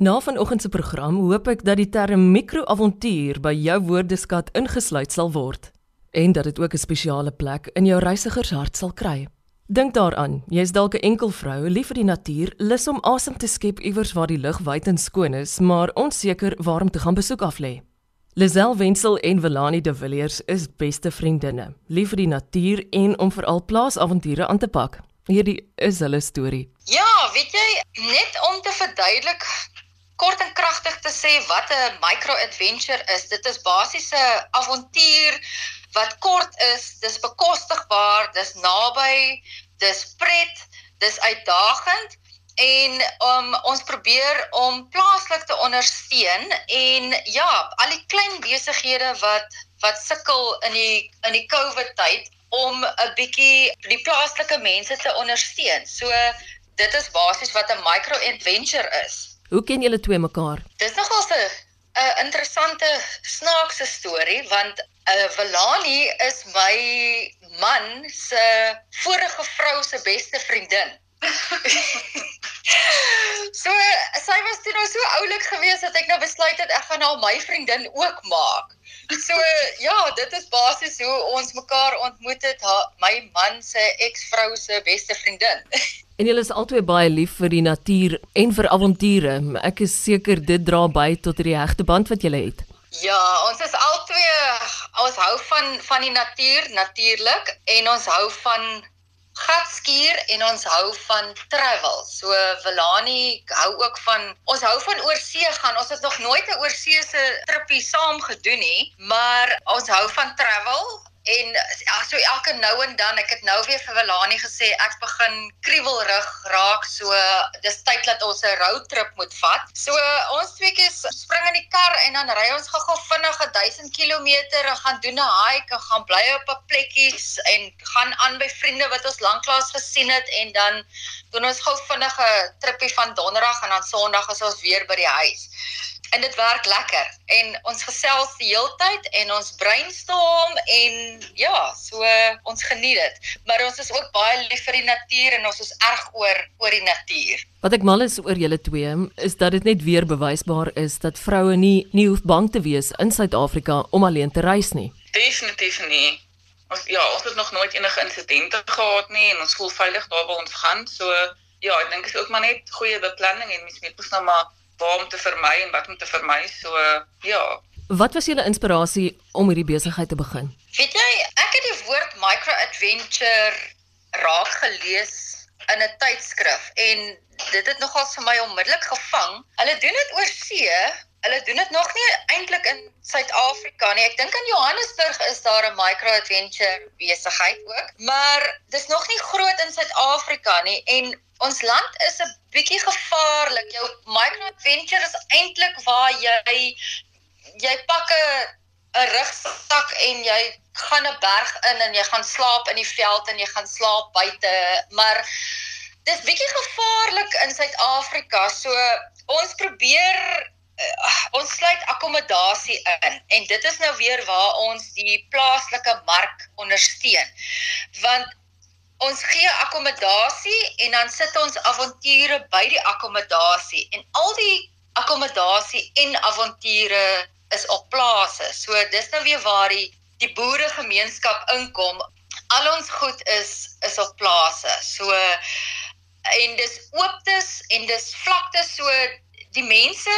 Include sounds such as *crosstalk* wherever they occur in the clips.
Na vanoggend se program hoop ek dat die term mikroavontuur by jou woordeskat ingesluit sal word en dat dit ook 'n spesiale plek in jou reisigers hart sal kry. Dink daaraan, jy's dalk 'n enkel vrou, lief vir die natuur, lus om asem te skep iewers waar die lug wyd en skoon is, maar onseker waar om te gaan besoek af lê. Lisel Wenzel en Velani de Villiers is beste vriendinne, lief vir die natuur en om veral plaasavonture aan te pak. Hierdie is hulle storie. Ja, weet jy, net om te verduidelik kort en kragtig te sê wat 'n micro adventure is. Dit is basies 'n avontuur wat kort is, dis bekostigbaar, dis naby, dis pret, dis uitdagend en um, ons probeer om plaaslik te ondersteun en ja, al die klein besighede wat wat sukkel in die in die COVID tyd om 'n bietjie die plaaslike mense te ondersteun. So dit is basies wat 'n micro adventure is. Hoe ken julle twee mekaar? Dis nogal 'n 'n interessante snaakse storie want uh, eh, Velani is my man se vorige vrou se beste vriendin. *laughs* so sy was toe nou so oulik geweest dat ek nou besluit het ek gaan haar my vriendin ook maak. So ja, dit is basies hoe ons mekaar ontmoet het, haar, my man se eksvrou se beste vriendin. *laughs* En julle is albei baie lief vir die natuur en vir avonture. Ek is seker dit dra by tot die hegte band wat julle het. Ja, ons is albei ons hou van van die natuur natuurlik en ons hou van gatskuur en ons hou van travel. So Velani hou ook van ons hou van oorsee gaan. Ons het nog nooit 'n oorsese tripie saam gedoen nie, maar ons hou van travel En ja, so elke nou en dan, ek het nou weer vir Velani gesê ek begin kriewelrig raak, so dis tyd dat ons 'n roadtrip moet vat. So ons tweeetjies spring in die kar en dan ry ons gou-gou vinnig 1000 km en gaan doen 'n hike en gaan bly op 'n plekkies en gaan aan by vriende wat ons lanklaas gesien het en dan doen ons gou vinnige trippie van donderdag en dan sonderdag is ons weer by die huis en dit werk lekker en ons gesels die heeltyd en ons brainstorm en ja, so ons geniet dit. Maar ons is ook baie lief vir die natuur en ons is erg oor oor die natuur. Wat ek mal is oor julle twee is dat dit net weer bewysbaar is dat vroue nie nie hoef bang te wees in Suid-Afrika om alleen te reis nie. Definitief nie. Ons ja, ons het nog nooit enige insidente gehad nie en ons voel veilig daar waar ons gaan. So ja, ek dink dit is ook maar net goeie beplanning en mens moet mos nou maar waar om te vermy en wat om te vermy. So ja. Wat was julle inspirasie om hierdie besigheid te begin? Weet jy, ek het die woord micro adventure raak gelees in 'n tydskrif en dit het nogal vir my onmiddellik gevang. Hulle doen dit oor see. Hulle doen dit nog nie eintlik in Suid-Afrika nie. Ek dink in Johannesburg is daar 'n micro adventure besigheid ook, maar dis nog nie groot in Suid-Afrika nie en ons land is 'n bietjie gevaarlik. Jou micro adventure is eintlik waar jy jy pak 'n 'n rugsak en jy gaan 'n berg in en jy gaan slaap in die veld en jy gaan slaap buite, maar dis bietjie gevaarlik in Suid-Afrika. So ons probeer uh, ons sluit akkommodasie in en dit is nou weer waar ons die plaaslike mark ondersteun. Want ons gee akkommodasie en dan sit ons avonture by die akkommodasie en al die akkommodasie en avonture is op plase. So dis nou weer waar die die boeregemeenskap inkom. Al ons goed is is op plase. So en dis ooptes en dis vlaktes so die mense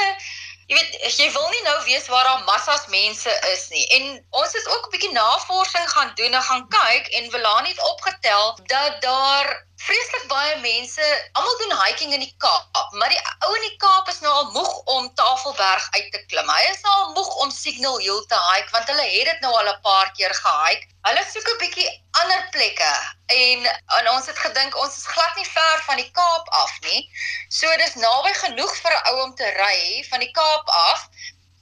jy weet jy wil nie nou weet waar daar massas mense is nie. En ons het ook 'n bietjie navorsing gaan doen en gaan kyk en Velani het opgetel dat daar vreeslik baie mense almal doen hiking in die Kaap, maar die ou in die Kaap is nou al moeg om Tafelberg uit te klim. Hy is nou al moeg om Signal Hill te hike want hulle het dit nou al 'n paar keer gehike. Hulle soek 'n bietjie ander plekke en, en ons het gedink ons is glad nie ver van die Kaap af nie. So dis naby genoeg vir 'n ou om te ry van die Kaap af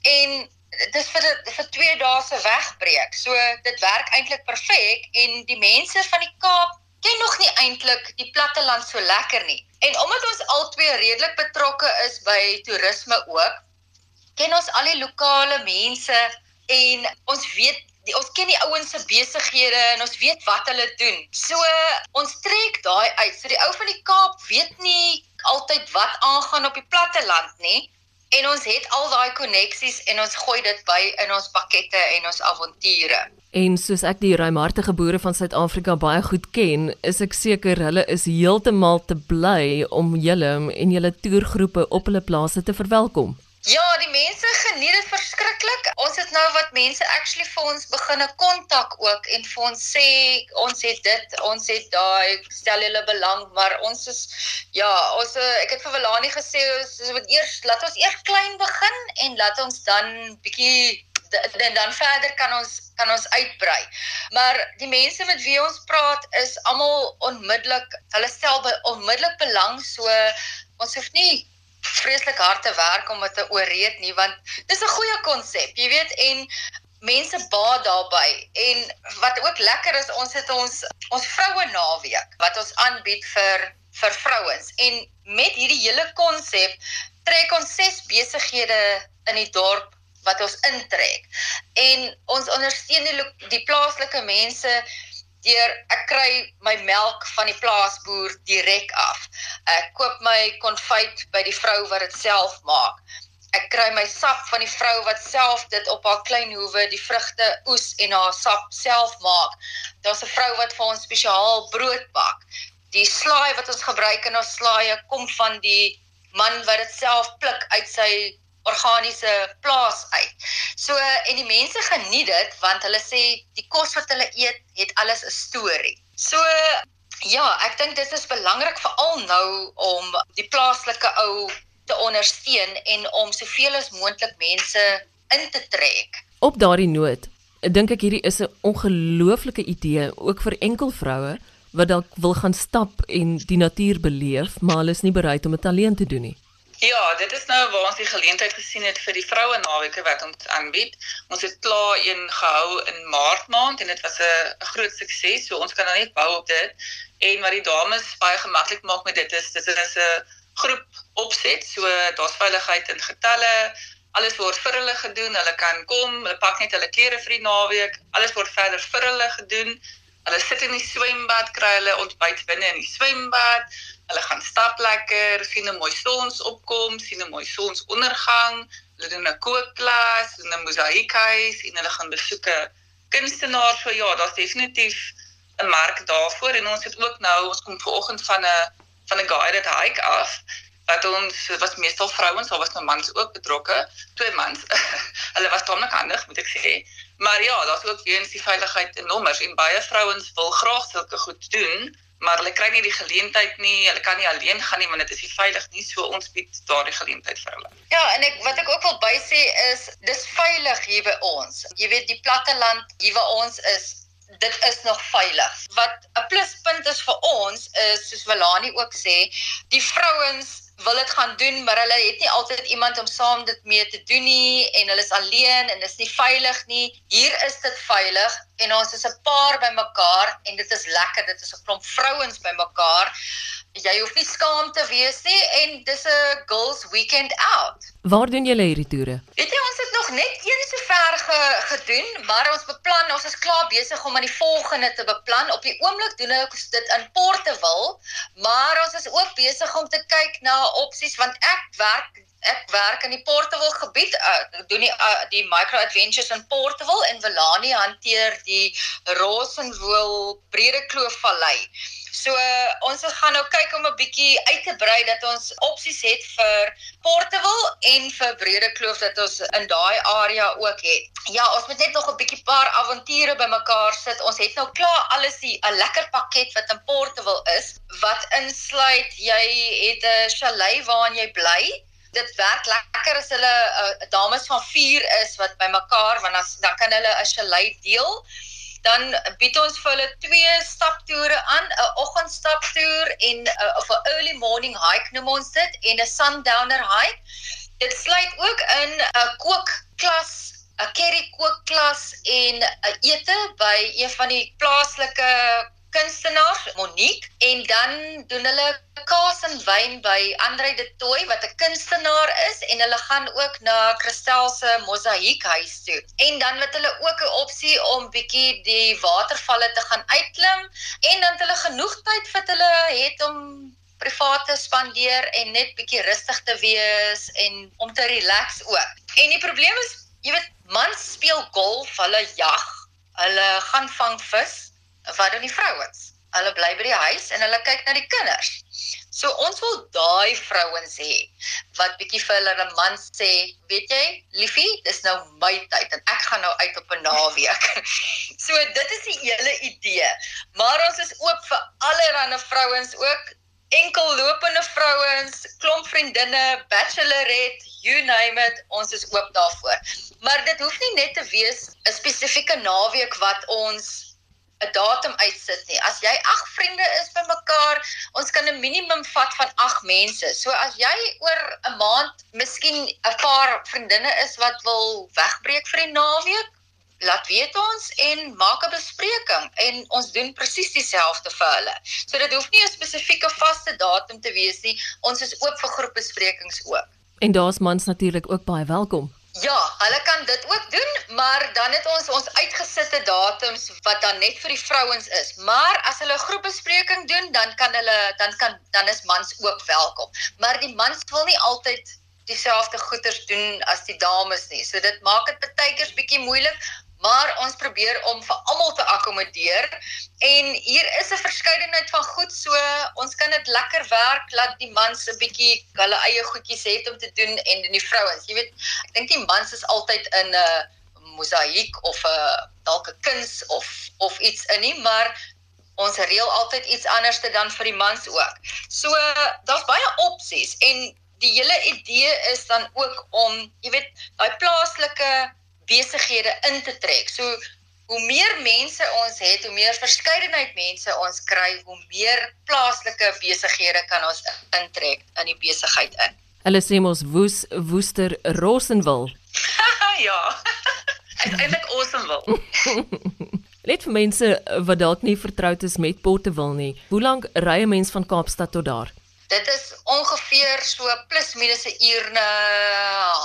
en dis vir die, vir 2 dae se wegbreek. So dit werk eintlik perfek en die mense van die Kaap ken nog nie eintlik die platteland so lekker nie. En omdat ons albei redelik betrokke is by toerisme ook, ken ons al die lokale mense en ons weet die, ons ken die ouens se besighede en ons weet wat hulle doen. So ons trek daai uit. So die ou van die Kaap weet nie altyd wat aangaan op die platteland nie. En ons het al daai koneksies en ons gooi dit by in ons pakkette en ons avonture. En soos ek die ruimhartige boere van Suid-Afrika baie goed ken, is ek seker hulle is heeltemal te bly om julle en julle toergroepe op hulle plase te verwelkom. Ja, die mense geniet dit verskriklik. Ons het nou wat mense actually vir ons begine kontak ook en vir ons sê ons het dit, ons het daai, stel julle belang, maar ons is ja, ons ek het vir Velani gesê ons moet eers laat ons eers klein begin en laat ons dan bietjie en dan verder kan ons kan ons uitbrei. Maar die mense met wie ons praat is almal onmiddellik, hulle stel by onmiddellik belang so ons hoef nie vreeslik hard te werk om dit te ooreed nie want dis 'n goeie konsep, jy weet en mense baat daarbey en wat ook lekker is ons het ons ons vroue naweek wat ons aanbied vir vir vrouens. En met hierdie hele konsep trek ons ses besighede in die dorp wat ons intrek. En ons ondersteun die, die plaaslike mense deur ek kry my melk van die plaasboer direk af. Ek koop my konfyt by die vrou wat dit self maak. Ek kry my sap van die vrou wat self dit op haar klein hoewe die vrugte oes en haar sap self maak. Daar's 'n vrou wat vir ons spesiaal brood bak. Die slaai wat ons gebruik in ons slaaie kom van die man wat dit self pluk uit sy organiese plaas uit. So en die mense geniet dit want hulle sê die kos wat hulle eet het alles 'n storie. So ja, ek dink dit is belangrik veral nou om die plaaslike ou te ondersteun en om soveel as moontlik mense in te trek. Op daardie noot, dink ek hierdie is 'n ongelooflike idee ook vir enkel vroue wat dalk wil gaan stap en die natuur beleef, maar hulle is nie bereid om dit alleen te doen nie. Ja, dit is nou waar ons die geleentheid gesien het vir die vroue naweke wat ons aanbied. Ons het klaar een gehou in Maart maand en dit was 'n groot sukses. So ons kan nou net bou op dit. En wat die dames baie gemaklik maak met dit is dit is 'n groep opset. So daar's veiligheid in getalle. Alles word vir hulle gedoen. Hulle kan kom, hulle pak net hulle klere vir die naweek. Alles word verder vir hulle gedoen. Hulle sit in die swembad, kry hulle ontbyt binne in die swembad. Hulle gaan stap lekker, sien 'n mooi sonsopkom, sien 'n mooi sonsondergang. Hulle doen 'n kookklas, doen 'n mosaïekhuis en hulle gaan besoek 'n kunstenaar. So ja, daar's definitief 'n mark daarvoor en ons het ook nou, ons kom vanoggend van 'n van 'n guided hike af wat ons was meestal vrouens, daar was nou mans ook betrokke, twee mans. *laughs* hulle was tamelik handig, moet ek sê. Maar ja, daar's ook weer eens die veiligheid in nommers en baie vrouens wil graag sulke goed doen maar hulle kry nie die geleentheid nie. Hulle kan nie alleen gaan nie want dit is nie veilig nie. So ons bied daardie geleentheid vir hulle. Ja, en ek wat ek ook wil bysê is dis veilig hier by ons. Jy weet die platte land hier waar ons is Dit is nog veilig. Wat 'n pluspunt is vir ons is soos Walani ook sê, die vrouens wil dit gaan doen, maar hulle het nie altyd iemand om saam dit mee te doen nie en hulle is alleen en dit is nie veilig nie. Hier is dit veilig en ons is 'n paar bymekaar en dit is lekker. Dit is 'n klomp vrouens bymekaar. Jy hoef nie skaam te wees nie en dis 'n girls weekend out. Waar doen julle hierdie toere? Weet jy, ons het net een so ver ge, gedoen, maar ons beplan, ons is klaar besig om aan die volgende te beplan. Op die oomblik doen ons dit in Porteville, maar ons is ook besig om te kyk na opsies want ek werk ek werk in die Porteville gebied uh, doen die uh, die micro adventures in Porteville en Velani hanteer die Rosenwool Brede Kloof Vallei. So uh, ons gaan nou kyk om 'n bietjie uit te brei dat ons opsies het vir Portable en vir Brede Kloof dat ons in daai area ook het. Ja, ons moet net nog 'n bietjie paar avonture bymekaar sit. Ons het nou klaar alles die 'n lekker pakket wat in Portable is wat insluit jy het 'n chalet waarin jy bly. Dit werk lekker as hulle 'n uh, dames van 4 is wat bymekaar want dan kan hulle 'n chalet deel dan bied ons vir hulle twee staptoere aan, 'n oggendstaptoer en a, uh, of 'n early morning hike noem ons dit en 'n sundowner hike. Dit sluit ook in 'n kookklas, 'n curry kookklas en 'n ete by een van die plaaslike kunstenaar Monique en dan doen hulle kaas en wyn by Andre de Tooi wat 'n kunstenaar is en hulle gaan ook na Christel se mosaïekhuis toe. En dan het hulle ook 'n opsie om bietjie die watervalle te gaan uitklim en dan het hulle genoeg tyd vir hulle het om private spandeer en net bietjie rustig te wees en om te relax ook. En die probleem is, jy weet, mans speel golf, hulle jag, hulle gaan vang vis, wat doen die vrouens? Hulle bly by die huis en hulle kyk na die kinders. So ons wil daai vrouens hê wat bietjie vir hulle man sê, weet jy, liefie, dis nou my tyd en ek gaan nou uit op 'n naweek. *laughs* so dit is die hele idee. Maar ons is oop vir allerlei vrouens ook enkel lopende vrouens, klomp vriendinne, bachelorette, you name it, ons is oop daarvoor. Maar dit hoef nie net te wees 'n spesifieke naweek wat ons 'n datum uitsit nie. As jy 8 vriende is by mekaar, ons kan 'n minimum vat van 8 mense. So as jy oor 'n maand miskien 'n paar vriendinne is wat wil wegbreek vir die naweek, laat weet ons en maak 'n bespreking en ons doen presies dieselfde vir hulle. So dit hoef nie 'n spesifieke vaste datum te wees nie. Ons is oop vir groepbesprekings ook. En daar's mans natuurlik ook baie welkom. Ja, hulle kan dit ook doen, maar dan het ons ons uitgesitte datums wat dan net vir die vrouens is. Maar as hulle 'n groepbespreking doen, dan kan hulle dan kan dan is mans ook welkom. Maar die mans wil nie altyd dieselfde goeders doen as die dames nie. So dit maak dit baie keer bietjie moeilik, maar ons probeer om vir almal te akkommodeer. En hier is 'n verskeidenheid van goed so ons kan dit lekker werk laat die mans 'n bietjie hulle eie goedjies het om te doen en die vrouens. Jy weet ek dink die mans is altyd in 'n mosaïek of 'n dalk 'n kuns of of iets in nie maar ons reël altyd iets anders te dan vir die mans ook. So daar's baie opsies en die hele idee is dan ook om jy weet daai plaaslike besighede in te trek. So hoe meer mense ons het, hoe meer verskeidenheid mense ons kry, hoe meer plaaslike besighede kan ons intrek in die besigheid in. Hulle sê mos woes woester Rosenwil. *laughs* ja. *laughs* Eintlik Rosenwil. *laughs* Net vir mense wat dalk nie vertroud is met Portewil nie. Hoe lank ry 'n mens van Kaapstad tot daar? Dit is ongeveer so plus minus 'n uur en 'n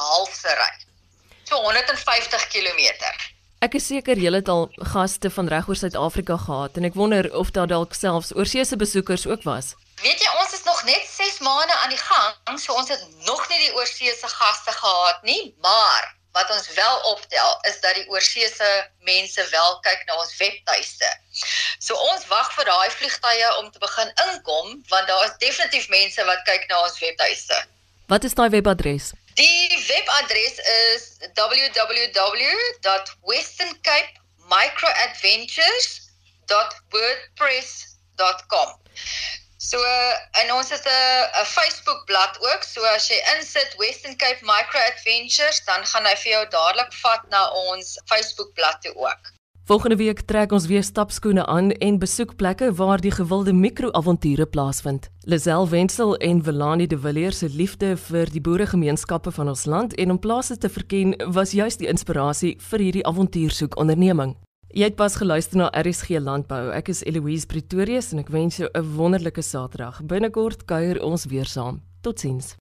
half se ry so 150 km. Ek is seker julle het al gaste van regoor Suid-Afrika gehad en ek wonder of daar dalk selfs oorseese besoekers ook was. Weet jy, ons is nog net 6 maande aan die gang, so ons het nog nie die oorseese gaste gehad nie, maar wat ons wel optel is dat die oorseese mense wel kyk na ons webtuiste. So ons wag vir daai vliegtye om te begin inkom want daar is definitief mense wat kyk na ons webtuiste. Wat is daai webadres? Die webadres is www.westerncape.microadventures.wordpress.com. So en ons het 'n Facebook bladsy ook. So as jy insit Western Cape Micro Adventures, dan gaan hy vir jou dadelik vat na ons Facebook bladsy ook. Volgende week trek ons weer stapskoene aan en besoek plekke waar die gewilde mikroavonture plaasvind. Lisel Wenzel en Velani de Villiers se liefde vir die boeregemeenskappe van ons land en om plase te verken was juis die inspirasie vir hierdie avontuursoek onderneming. Jy het pas geluister na RSG Landbou. Ek is Eloise Pretorius en ek wens jou 'n wonderlike Saterdag. Binnekort kuier ons weer saam. Totsiens.